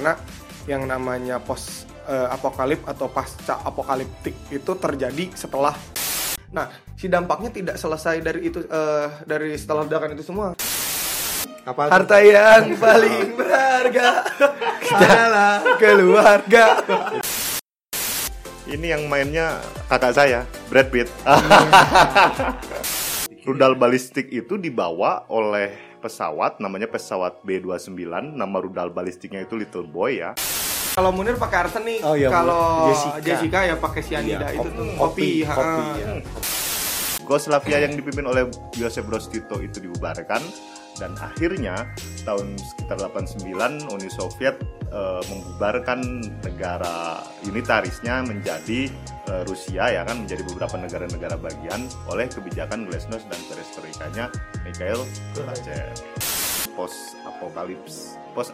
karena yang namanya post eh, apokalip atau pasca apokaliptik itu terjadi setelah. Nah si dampaknya tidak selesai dari itu eh, dari setelah ledakan itu semua. Apa? harta yang paling berharga. Adalah keluarga. Ini yang mainnya kakak saya, Brad Pitt. Rudal balistik itu dibawa oleh pesawat, namanya pesawat B-29, nama rudal balistiknya itu Little Boy ya. kalau Munir pakai arsenik Oh, iya, kalau Jessica. Jessica. ya pakai cyanida Iya, itu kopi, tuh kopi, ha. kopi, ya. Yugoslavia yang dipimpin oleh Joseph Broz Tito itu dibubarkan dan akhirnya tahun sekitar 89 Uni Soviet eh, membubarkan negara unitarisnya menjadi eh, Rusia ya kan menjadi beberapa negara-negara bagian oleh kebijakan Glasnost dan perestroikanya Mikhail Gorbachev. Post apokalips, post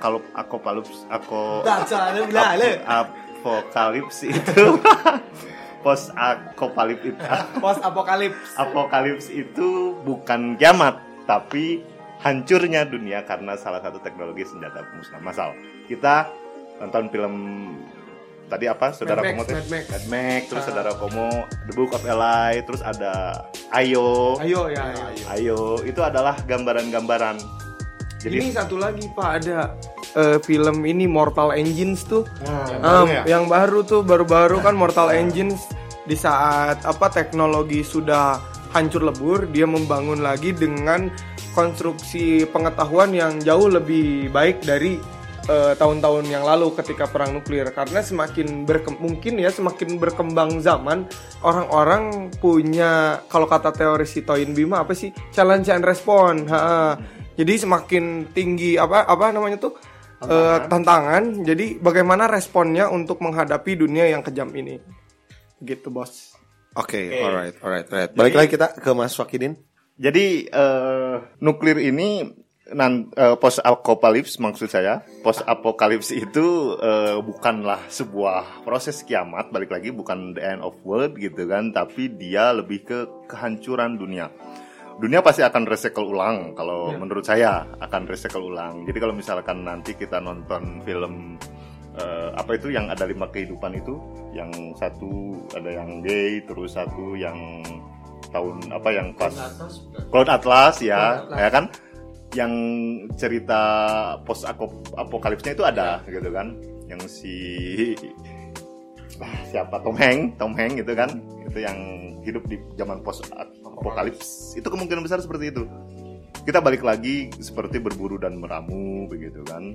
kalau akopalips, ako ap- apokalips itu post apokalips itu. Post apokalips apokalips itu bukan kiamat, tapi hancurnya dunia karena salah satu teknologi senjata pemusnah massal. Kita nonton film tadi apa? Saudara Mad Komo Max? Mad Max. Mad Max, terus Ah. Saudara Komo, The Book of Eli, terus ada Ayo. ayo ya ayo. Ayo, itu adalah gambaran-gambaran. Jadi ini satu lagi pak ada eh, film ini Mortal Engines tuh Nah, Um, baru ya? yang baru tuh baru-baru kan Mortal Engines di saat apa teknologi sudah hancur lebur dia membangun lagi dengan konstruksi pengetahuan yang jauh lebih baik dari eh, tahun-tahun yang lalu ketika perang nuklir karena semakin berkem- mungkin ya semakin berkembang zaman orang-orang punya kalau kata teori si Toyin Bima apa sih challenge and respond Ha-ha. jadi semakin tinggi apa apa namanya tuh eh, tantangan. Jadi bagaimana responnya untuk menghadapi dunia yang kejam ini? Gitu bos. Oke, Oke. alright, alright, alright. Balik lagi kita ke Mas Wakidin. Jadi eh, nuklir ini nan post apokalips maksud saya. Post apokalips itu eh, bukanlah sebuah proses kiamat balik lagi bukan the end of world gitu kan tapi dia lebih ke kehancuran dunia. Dunia pasti akan recycle ulang kalau menurut saya akan recycle ulang. Jadi kalau misalkan nanti kita nonton film eh, apa itu yang ada lima kehidupan itu yang satu ada yang gay terus satu yang tahun apa yang pas Cloud Atlas ya, Cloud Atlas. ya kan? Yang cerita post apokalipsnya itu ada gitu kan? Yang si ah, siapa Tom Hanks, Tom Hanks gitu kan? Itu yang hidup di zaman post apokalips. Itu kemungkinan besar seperti itu. Kita balik lagi seperti berburu dan meramu begitu kan?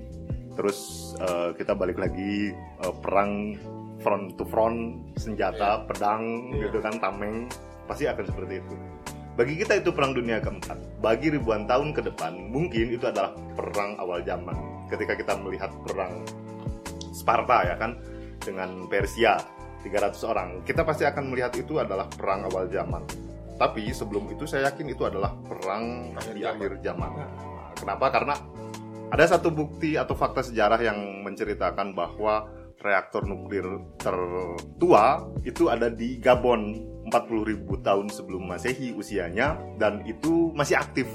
Terus eh, kita balik lagi eh, perang front to front, senjata, pedang gitu kan, tameng pasti akan seperti itu. Bagi kita itu perang dunia keempat. Bagi ribuan tahun ke depan, mungkin itu adalah perang awal zaman. Ketika kita melihat perang Sparta ya kan dengan Persia 300 orang, kita pasti akan melihat itu adalah perang awal zaman. Tapi sebelum itu saya yakin itu adalah perang di akhir zaman. Nah, Kenapa? Karena ada satu bukti atau fakta sejarah yang menceritakan bahwa reaktor nuklir tertua itu ada di Gabon 40.000 tahun sebelum Masehi usianya dan itu masih aktif.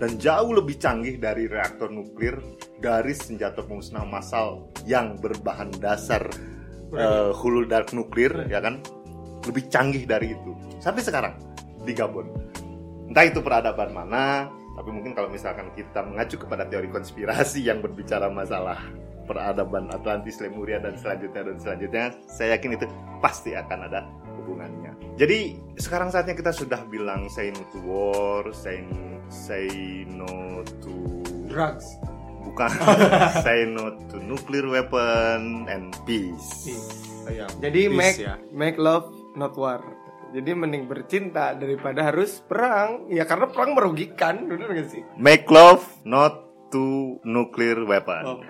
Dan jauh lebih canggih dari reaktor nuklir dari senjata pemusnah massal yang berbahan dasar eh, hulu dark nuklir ya kan? Lebih canggih dari itu. Sampai sekarang di Gabon. Entah itu peradaban mana tapi mungkin kalau misalkan kita mengacu kepada teori konspirasi yang berbicara masalah peradaban Atlantis, Lemuria dan selanjutnya dan selanjutnya, saya yakin itu pasti akan ada hubungannya. Jadi sekarang saatnya kita sudah bilang say no to war, say say no to Drugs. bukan say no to nuclear weapon and peace. Jadi Peace, make ya. make love not war. Jadi mending bercinta daripada harus perang. Ya karena perang merugikan, benar gak sih? Make love not to nuclear weapon.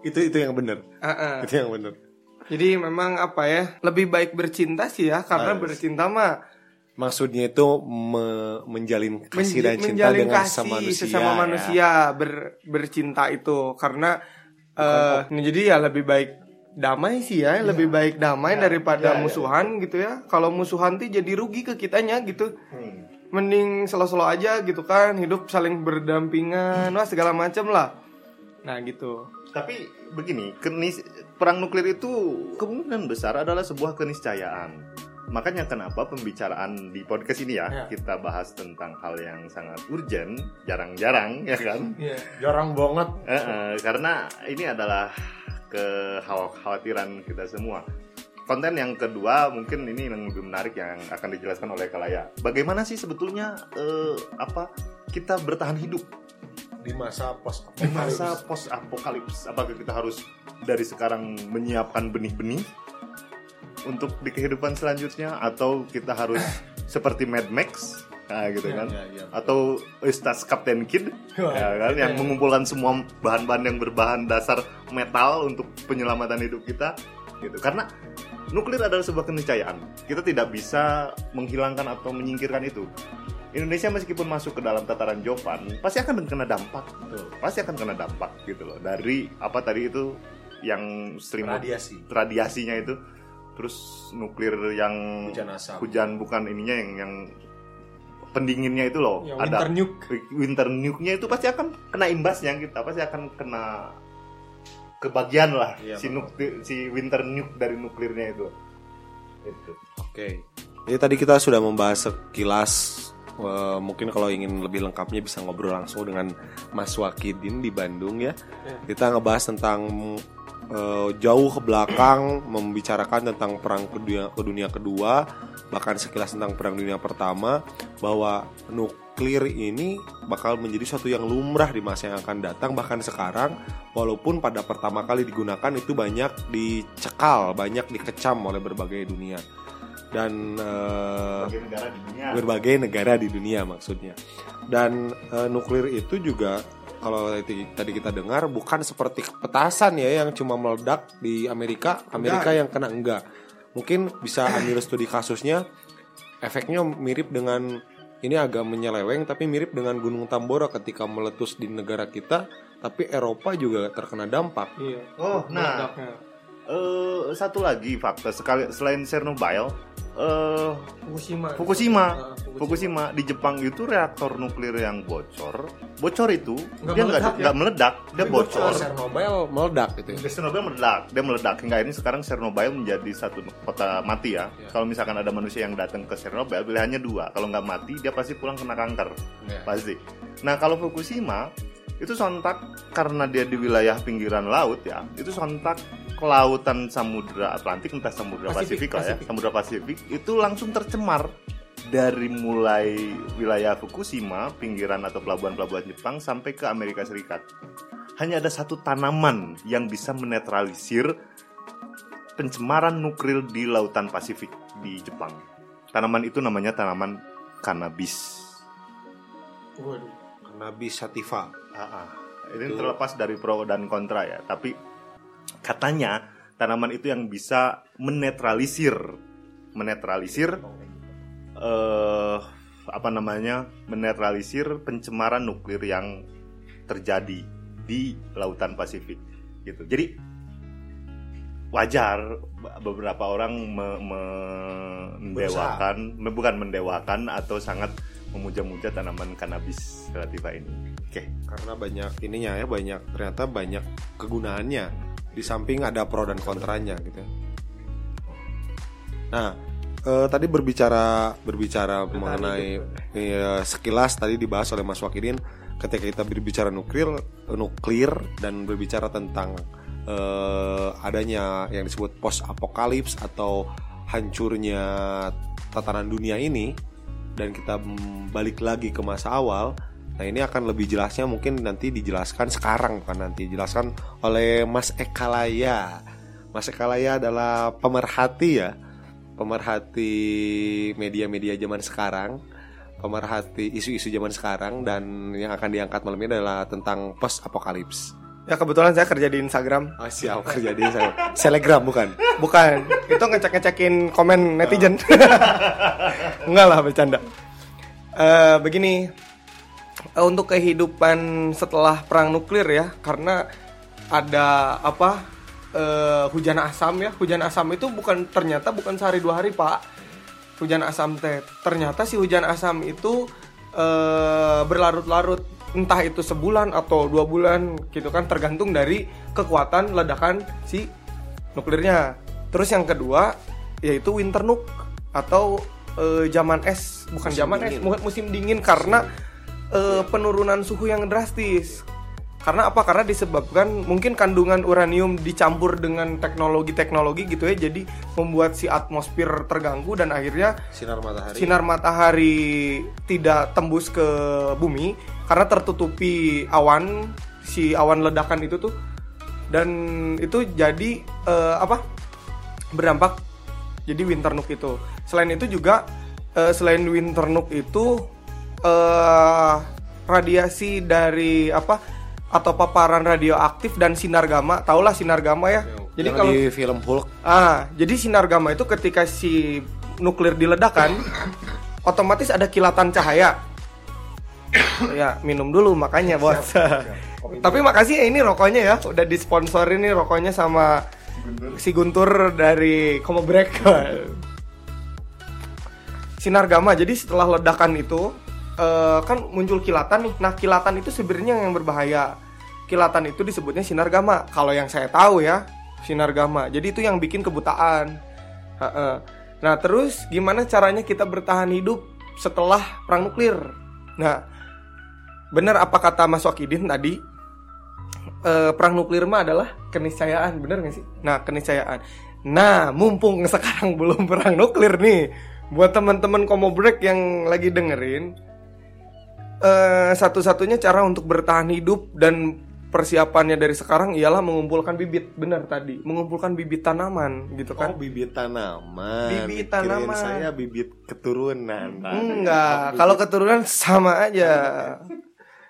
Itu itu yang benar. Ah, ah. Itu yang benar. Jadi memang apa ya? Lebih baik bercinta sih ya karena Harus. bercinta mah Maksudnya itu me- menjalin kasih menj- dan cinta menjalin dengan kasih sesama manusia. sesama ya. manusia ber- bercinta itu karena eh jadi ya lebih baik damai sih ya lebih baik damai daripada musuhan gitu ya kalau musuhan tuh jadi rugi ke kitanya gitu mending selo-selo aja gitu kan hidup saling berdampingan wah segala macam lah nah gitu Tapi begini, kenis perang nuklir itu kemungkinan besar adalah sebuah keniscayaan. Makanya kenapa pembicaraan di podcast ini ya, Ya. kita bahas tentang hal yang sangat urgent, jarang-jarang ya kan? Iya. Jarang banget. Eh, eh, karena ini adalah kekhawatiran kita semua. Konten yang kedua mungkin ini yang lebih menarik yang akan dijelaskan oleh Kalaya. Bagaimana sih sebetulnya eh, apa kita bertahan hidup Di masa pos di masa post apokalips? Apakah kita harus dari sekarang menyiapkan benih-benih untuk di kehidupan selanjutnya atau kita harus seperti Mad Max? Nah, gitu kan. ya, ya. Atau Ustaz Captain Kid ya kan yang mengumpulkan semua bahan-bahan yang berbahan dasar metal untuk penyelamatan hidup kita gitu. Karena nuklir adalah sebuah keniscayaan. Kita tidak bisa menghilangkan atau menyingkirkan itu. Indonesia meskipun masuk ke dalam tataran Jovan pasti akan kena dampak. Pasti akan kena dampak gitu loh. Dari apa tadi itu yang selimut Radiasi. radiasinya itu terus nuklir yang Hujan asap. hujan bukan ininya yang yang pendinginnya itu loh Yang ada winter nuke. winter nuke-nya itu pasti akan kena imbasnya kita pasti akan kena kebagian lah Iya, si nuk si winter nuke dari nuklirnya itu itu Oke. Jadi tadi kita sudah membahas sekilas eh, mungkin kalau ingin lebih lengkapnya bisa ngobrol langsung dengan Mas Wakidin di Bandung ya. Kita ngebahas tentang eh, jauh ke belakang membicarakan tentang perang kedua dunia kedua, bahkan sekilas tentang perang dunia pertama bahwa nuklir ini bakal menjadi suatu yang lumrah di masa yang akan datang. Bahkan sekarang walaupun pada pertama kali digunakan itu banyak dicekal, banyak dikecam oleh berbagai dunia dan eh, bagi negara di dunia berbagai negara di dunia maksudnya. Dan eh, nuklir itu juga kalau tadi, kita dengar bukan seperti petasan ya yang cuma meledak di Amerika, Amerika yang kena enggak. Mungkin bisa ambil studi kasusnya efeknya mirip dengan ini agak menyeleweng tapi mirip dengan Gunung Tambora ketika meletus di negara kita, tapi Eropa juga terkena dampak. Iya. oh nah Meledaknya. eh, satu lagi fakta sekali selain Chernobyl eh Fukushima. Fukushima. Ah, Fukushima di Jepang itu reaktor nuklir yang bocor. Bocor itu Nggak dia nggak meledak ya? meledak, dia Tapi bocor. bocor. Chernobyl meledak gitu ya. Chernobyl meledak, dia meledak hingga ini sekarang Chernobyl menjadi satu kota mati ya. Ya. Kalau misalkan ada manusia yang datang ke Chernobyl, pilihannya dua. Kalau nggak mati, dia pasti pulang kena kanker, Ya. pasti. Nah kalau Fukushima itu sontak karena dia di wilayah pinggiran laut ya, itu sontak ke lautan Samudra Atlantik entah Samudra Pasifik, Pasifik, lah ya, Pasifik. Samudra Pasifik itu langsung tercemar dari mulai wilayah Fukushima, pinggiran atau pelabuhan-pelabuhan Jepang sampai ke Amerika Serikat. Hanya ada satu tanaman yang bisa menetralisir pencemaran nuklir di lautan Pasifik di Jepang. Tanaman itu namanya tanaman cannabis. Waduh. Cannabis sativa. Ah, ah. Ini Itu- terlepas dari pro dan kontra ya, tapi katanya tanaman itu yang bisa menetralisir, menetralisir eh apa namanya, menetralisir pencemaran nuklir yang terjadi di lautan Pasifik, gitu. Jadi wajar beberapa orang me- me- mendewakan, me- bukan mendewakan atau sangat memuja-muja tanaman cannabis sativa ini. Oke. karena banyak ininya ya banyak ternyata banyak kegunaannya di samping ada pro dan kontranya gitu ya. nah eh, tadi berbicara berbicara mengenai eh, sekilas tadi dibahas oleh Mas Wakidin ketika kita berbicara nuklir nuklir dan berbicara tentang eh, adanya yang disebut post apokalips atau hancurnya tatanan dunia ini dan kita balik lagi ke masa awal Nah ini akan lebih jelasnya mungkin nanti dijelaskan sekarang kan nanti dijelaskan oleh Mas Ekalaya. Mas Ekalaya adalah pemerhati ya, pemerhati media-media zaman sekarang, pemerhati isu-isu zaman sekarang dan yang akan diangkat malam ini adalah tentang post apokalips. Ya kebetulan saya kerja di Instagram. Oh, siap kerja di saya. Selegram bukan? Bukan, itu ngecek-ngecekin komen netizen. Enggak lah bercanda. Eh begini, eh, untuk kehidupan setelah perang nuklir ya, karena ada apa eh, hujan asam ya, hujan asam itu bukan ternyata bukan sehari dua hari pak, hujan asam teh. Ternyata si hujan asam itu eh, berlarut-larut entah itu sebulan atau dua bulan gitu kan tergantung dari kekuatan ledakan si nuklirnya. Terus yang kedua yaitu winter nuke atau eh, zaman es. Bukan Musim zaman es dingin. mu- musim dingin karena eh, penurunan suhu yang drastis karena apa? Karena disebabkan mungkin kandungan uranium dicampur dengan teknologi-teknologi gitu ya jadi membuat si atmosfer terganggu dan akhirnya sinar matahari. sinar matahari tidak tembus ke bumi karena tertutupi awan si awan ledakan itu tuh. Dan itu jadi eh, apa? Berdampak jadi winter nuke itu. Selain itu juga eh, selain winter nuke itu eh radiasi dari apa atau paparan radioaktif dan sinar gamma tahulah sinar gamma ya jadi kalau di film Hulk Ah, jadi sinar gamma itu ketika si nuklir diledakkan, otomatis ada kilatan cahaya. ya, minum dulu makanya, Bos. Tapi makasih ya ini rokoknya ya, udah disponsorin nih rokoknya sama si Guntur dari Komo Break. sinar gamma. Jadi setelah ledakan itu eh, kan muncul kilatan nih. Nah, kilatan itu sebenarnya yang berbahaya. Kilatan itu disebutnya sinar gamma. Kalau yang saya tahu ya, sinar gamma. Jadi itu yang bikin kebutaan. Nah, terus gimana caranya kita bertahan hidup setelah perang nuklir? Nah, benar apa kata Mas Wakidin tadi? Eh, perang nuklir mah adalah keniscayaan, bener gak sih? Nah, keniscayaan. Nah, mumpung sekarang belum perang nuklir nih, buat teman-teman Komo Break yang lagi dengerin, eh, satu-satunya cara untuk bertahan hidup dan persiapannya dari sekarang ialah mengumpulkan bibit, benar tadi, mengumpulkan bibit tanaman, gitu oh kan? bibit tanaman Bibit Kirain tanaman. saya bibit keturunan Enggak, kalau keturunan sama aja.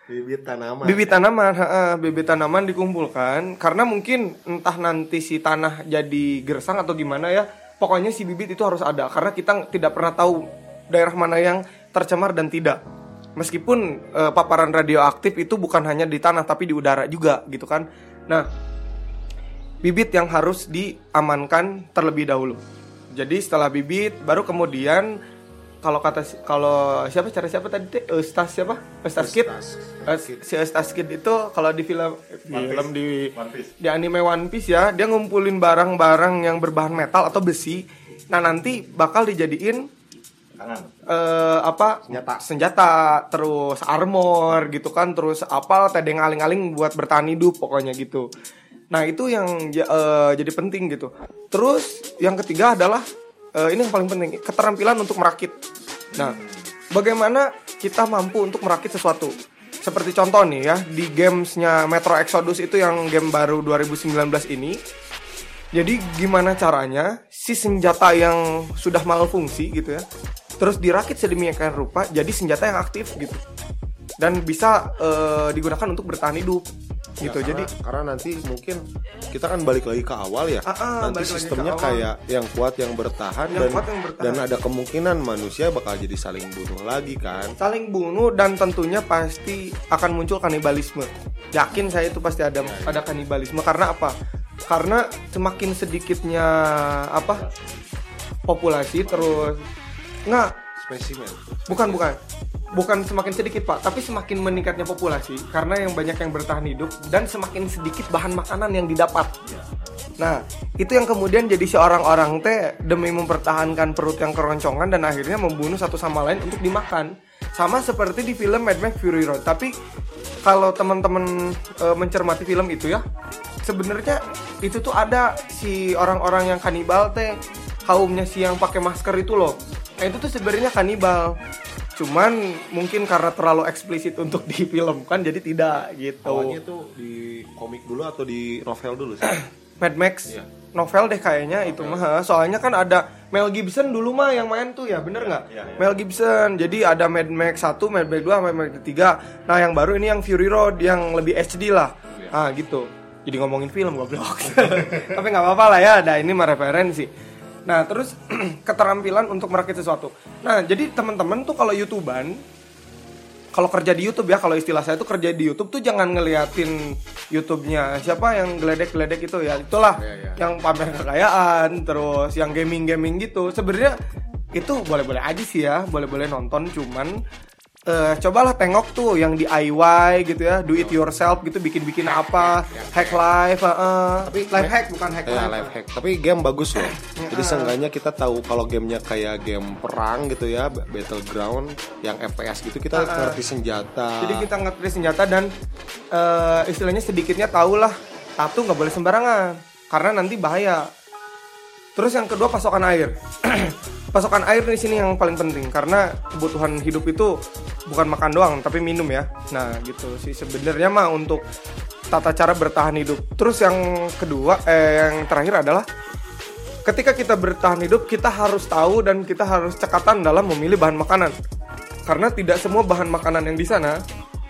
bibit tanaman Bibit tanaman, heeh, bibit tanaman dikumpulkan karena mungkin entah nanti si tanah jadi gersang atau gimana ya. Pokoknya si bibit itu harus ada karena kita tidak pernah tahu daerah mana yang tercemar dan tidak. Meskipun eh, paparan radioaktif itu bukan hanya di tanah tapi di udara juga gitu kan. Nah, bibit yang harus diamankan terlebih dahulu. Jadi setelah bibit baru kemudian kalau kata kalau siapa cara siapa tadi teh Eustas siapa? Eustas Kid. Eus- si Eustas Kid itu kalau di film film di One Piece. di anime One Piece ya, dia ngumpulin barang-barang yang berbahan metal atau besi. Nah, nanti bakal dijadiin Tangan. eh apa? Senjata. senjata terus armor gitu kan terus apa tedeng aling-aling buat bertahan hidup pokoknya gitu. Nah itu yang eh, jadi penting gitu. Terus yang ketiga adalah eh, ini yang paling penting keterampilan untuk merakit. Nah bagaimana kita mampu untuk merakit sesuatu? Seperti contoh nih ya di gamesnya Metro Exodus itu yang game baru 2019 ini. Jadi gimana caranya si senjata yang sudah malfungsi gitu ya, terus dirakit sedemikian rupa jadi senjata yang aktif gitu dan bisa eh, digunakan untuk bertahan hidup Ya, gitu. karena, Jadi karena nanti mungkin kita kan balik lagi ke awal ya. Ah, ah, nanti sistemnya kayak yang kuat yang bertahan Yang dan kuat yang bertahan. dan ada kemungkinan manusia bakal jadi saling bunuh lagi kan. saling bunuh dan tentunya pasti akan muncul kanibalisme. Yakin saya itu pasti ada ada kanibalisme karena apa? Karena semakin sedikitnya apa populasi terus nggak. Spesimen. Bukan bukan. Bukan semakin sedikit pak. Tapi semakin meningkatnya populasi Karena yang banyak yang bertahan hidup Dan semakin sedikit bahan makanan yang didapat. Nah itu yang kemudian jadi seorang orang teh Demi mempertahankan perut yang keroncongan Dan akhirnya membunuh satu sama lain untuk dimakan. Sama seperti di film Mad Max Fury Road. Tapi kalau teman-teman e, mencermati film itu ya sebenarnya itu tuh ada si orang-orang yang kanibal teh kaumnya si yang pakai masker itu loh nah itu tuh sebenarnya kanibal. Cuman mungkin karena terlalu eksplisit untuk difilmkan jadi tidak gitu. Awalnya tuh di komik dulu atau di novel dulu sih? Mad Max. Iya. novel deh kayaknya itu mah. Soalnya kan ada Mel Gibson dulu mah yang main tuh ya bener nggak? Iya, iya. Mel Gibson. Jadi ada Mad Max 1 Mad Max 2 Mad Max 3 nah yang baru ini yang Fury Road yang lebih HD lah. Iya. ah gitu. Jadi ngomongin film goblok. Tapi nggak apa-apa lah ya. Ada ini mah referensi nah terus keterampilan untuk merakit sesuatu. Nah jadi teman-teman tuh kalau youtuban kalau kerja di YouTube ya kalau istilah saya tuh kerja di YouTube tuh jangan ngeliatin YouTube-nya siapa yang geledek-geledek itu ya. Itulah Iya, iya. yang pamer kekayaan terus yang gaming-gaming gitu. Sebenarnya itu boleh-boleh aja sih ya boleh-boleh nonton cuman eh, cobalah tengok tuh yang DIY gitu ya, do it yourself gitu, bikin-bikin apa, hack life, heeh. Tapi life hack bukan hack Ya, life. life hack. Tapi game bagus loh. Jadi seenggaknya kita tahu kalau gamenya kayak game perang gitu ya, battleground, yang FPS gitu kita ngerti senjata. Jadi kita ngerti senjata dan eh, istilahnya sedikitnya tahulah tato nggak boleh sembarangan karena nanti bahaya. Terus yang kedua pasokan air. pasokan air di sini yang paling penting karena kebutuhan hidup itu bukan makan doang tapi minum ya. Nah gitu sih sebenarnya mah untuk tata cara bertahan hidup. Terus yang kedua, eh, yang terakhir adalah ketika kita bertahan hidup kita harus tahu dan kita harus cekatan dalam memilih bahan makanan karena tidak semua bahan makanan yang di sana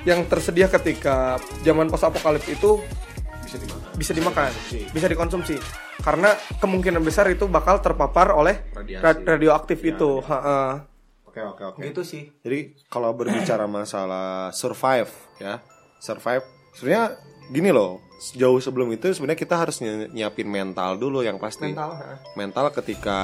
yang tersedia ketika zaman post apokalips itu bisa dimakan. Bisa dimakan, bisa dikonsumsi karena kemungkinan besar itu bakal terpapar oleh Radiasi. ra- radioaktif itu. Ha-ha. Oke oke oke. Gitu sih. Jadi kalau berbicara masalah survive ya, survive sebenarnya gini loh. Jauh sebelum itu sebenarnya kita harus ny- nyiapin mental dulu yang pasti. Mental, ha. Mental ketika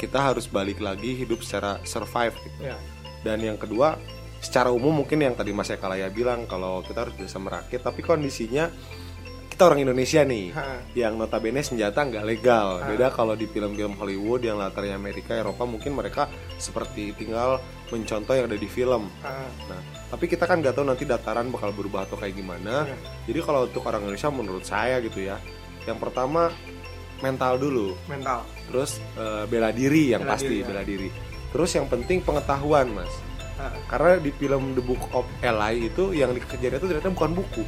kita harus balik lagi hidup secara survive gitu. Ya. Dan yang kedua, secara umum mungkin yang tadi Mas Eka Laya bilang kalau kita harus bisa merakit, tapi kondisinya kita orang Indonesia nih, Ha. yang notabene senjata nggak legal. Beda kalau di film-film Hollywood yang latarnya Amerika, Eropa mungkin mereka seperti tinggal mencontoh yang ada di film. Ha. Nah, tapi kita kan nggak tahu nanti dataran bakal berubah atau kayak gimana. Iya. Jadi kalau untuk orang Indonesia menurut saya gitu ya, yang pertama mental dulu, Mental. terus eh, bela diri yang Bela pasti diri, ya. bela diri. Terus yang penting pengetahuan mas, Ha. karena di film The Book of Eli itu yang dikejar itu ternyata bukan buku,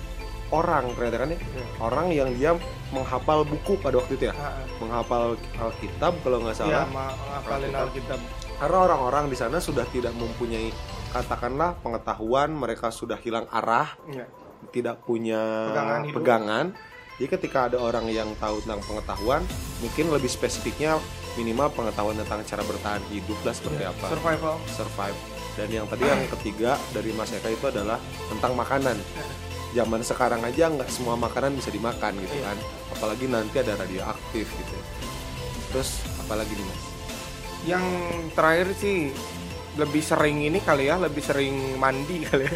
orang ternyata kan ya, Iya. orang yang dia menghafal buku pada waktu itu ya, Ha. menghafal Alkitab kalau nggak Ya, salah. ma- ngapalin Alkitab. Karena orang-orang di sana sudah tidak mempunyai katakanlah pengetahuan, mereka sudah hilang arah, Ya. tidak punya Pegangan hidup. pegangan. Jadi ketika ada orang yang tahu tentang pengetahuan, mungkin lebih spesifiknya minimal pengetahuan tentang cara bertahan hidup lah seperti apa, Survival. survive. Dan yang tadi yang ketiga dari Mas Eka itu adalah tentang makanan. Zaman sekarang aja nggak semua makanan bisa dimakan gitu kan, apalagi nanti ada radioaktif gitu. Terus apalagi nih Mas? Yang terakhir sih lebih sering ini kali ya, lebih sering mandi kali ya.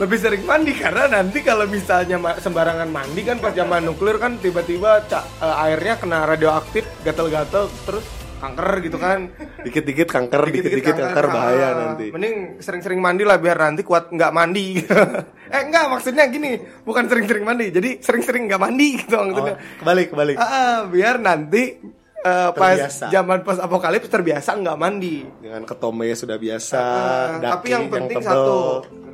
lebih sering mandi karena nanti kalau misalnya sembarangan mandi kan pas zaman nuklir kan tiba-tiba eh, airnya kena radioaktif, gatel-gatel terus kanker gitu kan. Dikit-dikit kanker, dikit-dikit kanker bahaya Ah, nanti. Mending sering-sering mandi lah biar nanti kuat nggak mandi. eh enggak maksudnya gini, bukan sering-sering mandi, jadi sering-sering nggak mandi gitu maksudnya. Oh, kebalik, kebalik. Ah, ah, biar nanti eh, pas zaman post apokalips terbiasa nggak mandi. Dengan ketombe sudah biasa, Ah, daki tapi yang penting tebel. satu,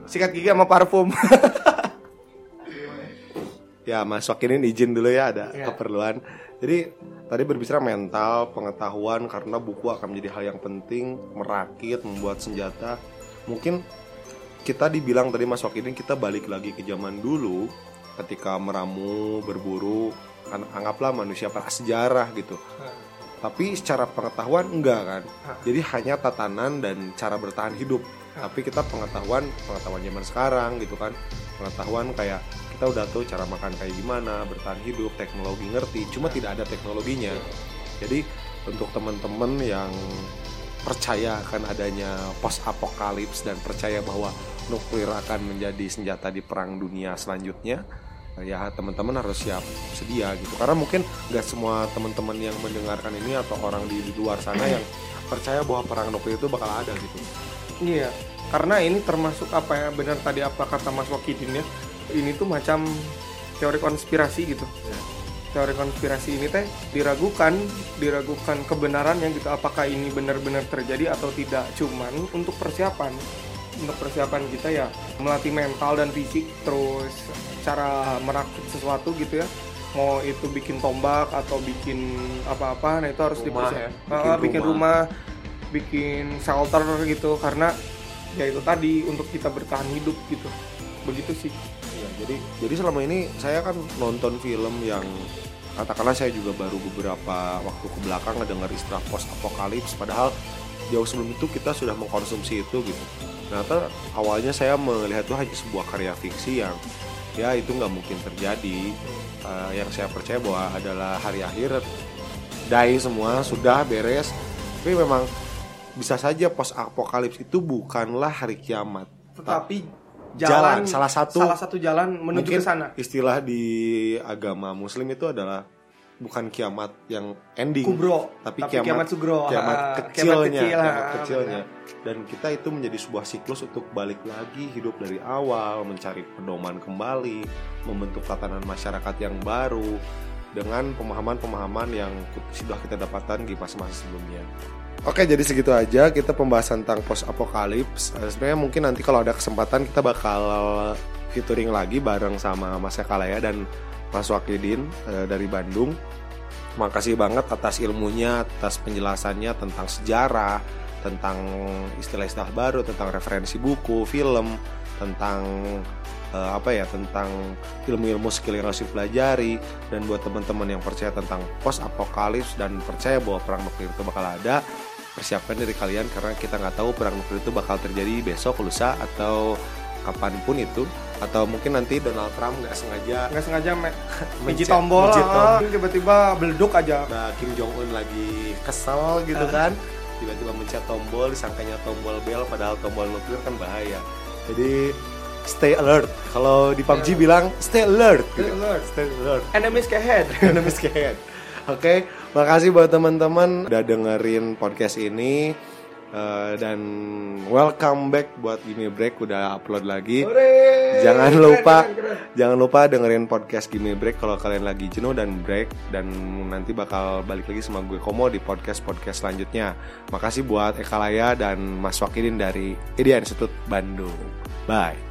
sikat gigi sama parfum. Ya, Mas Wakinin izin dulu ya ada Ya. keperluan. Jadi tadi berbicara mental, pengetahuan karena buku akan menjadi hal yang penting, merakit, membuat senjata. Mungkin kita dibilang tadi Mas Wakinin kita balik lagi ke zaman dulu ketika meramu, berburu, kan anggaplah manusia prasejarah gitu. Tapi secara pengetahuan enggak kan. Jadi hanya tatanan dan cara bertahan hidup. Tapi kita pengetahuan, pengetahuan zaman sekarang gitu kan. Pengetahuan kayak kita udah tahu cara makan kayak gimana, bertahan hidup, teknologi ngerti, cuma tidak ada teknologinya. Jadi untuk teman-teman yang percaya akan adanya post apokalips dan percaya bahwa nuklir akan menjadi senjata di perang dunia selanjutnya, ya teman-teman harus siap sedia gitu. Karena mungkin nggak semua teman-teman yang mendengarkan ini atau orang di, luar sana yang percaya bahwa perang nuklir itu bakal ada gitu. Iya, karena ini termasuk apa ya benar tadi apa kata Mas Wakidin ya. Ini tuh macam teori konspirasi gitu. Teori konspirasi ini teh diragukan, diragukan kebenarannya gitu. Apakah ini benar-benar terjadi atau tidak? Cuman untuk persiapan, untuk persiapan kita ya melatih mental dan fisik, terus cara merakit sesuatu gitu ya. Mau itu bikin tombak atau bikin apa-apa, nah itu harus Rumah dipersiapkan. ya, Ah, bikin bikin rumah bikin shelter gitu karena ya itu tadi untuk kita bertahan hidup gitu begitu sih Iya, jadi jadi selama ini saya kan nonton film yang katakanlah saya juga baru beberapa waktu ke belakang ngedengar istilah post apokalips padahal jauh sebelum itu kita sudah mengkonsumsi itu gitu. Ternyata awalnya saya melihat itu hanya sebuah karya fiksi yang ya itu nggak mungkin terjadi. Eh, yang saya percaya bahwa adalah hari akhir die semua sudah beres. Tapi memang bisa saja post apokalips itu bukanlah hari kiamat. Tetapi Jalan, jalan, salah satu- salah satu jalan menuju ke sana. istilah di agama muslim itu adalah bukan kiamat yang ending Kubro, tapi, tapi kiamat, kiamat sugro. kiamat kecilnya kiamat kecil, kiamat kecilnya dan kita itu menjadi sebuah siklus untuk balik lagi hidup dari awal mencari pedoman kembali membentuk tatanan masyarakat yang baru dengan pemahaman-pemahaman yang sudah kita dapatkan di masa-masa sebelumnya Oke jadi segitu aja kita pembahasan tentang post apokalips sebenarnya mungkin nanti kalau ada kesempatan kita bakal featuring lagi bareng sama Mas Ekalaya dan Mas Wakidin eh, dari Bandung. Makasih banget atas ilmunya, atas penjelasannya tentang sejarah, tentang istilah-istilah baru, tentang referensi buku, film, tentang eh, apa ya, tentang ilmu-ilmu skill yang harus dipelajari. Dan buat teman-teman yang percaya tentang post apokalips dan percaya bahwa perang nuklir itu bakal ada, persiapkan diri kalian karena kita nggak tahu perang nuklir itu bakal terjadi besok, lusa atau kapan pun itu atau mungkin nanti Donald Trump nggak sengaja nggak sengaja me- Mencet- mencet tombol, tiba-tiba beleduk aja. Nah, Kim Jong Un lagi kesel gitu kan tiba-tiba mencet tombol disangkanya tombol bel padahal tombol nuklir kan bahaya jadi stay alert kalau di PUBG bilang stay alert Stay gitu. alert. stay alert Enemies ahead. Enemy scared. Oke, makasih buat teman-teman udah dengerin podcast ini Eh, dan welcome back buat Gimme Break udah upload lagi. Hore. Jangan Keren, lupa keren, keren. jangan lupa dengerin podcast Gimme Break kalau kalian lagi jenuh dan break dan nanti bakal balik lagi sama gue Komo di podcast-podcast selanjutnya. Makasih buat Ekalaya dan Mas Wakidin dari Idea Institute Bandung. Bye.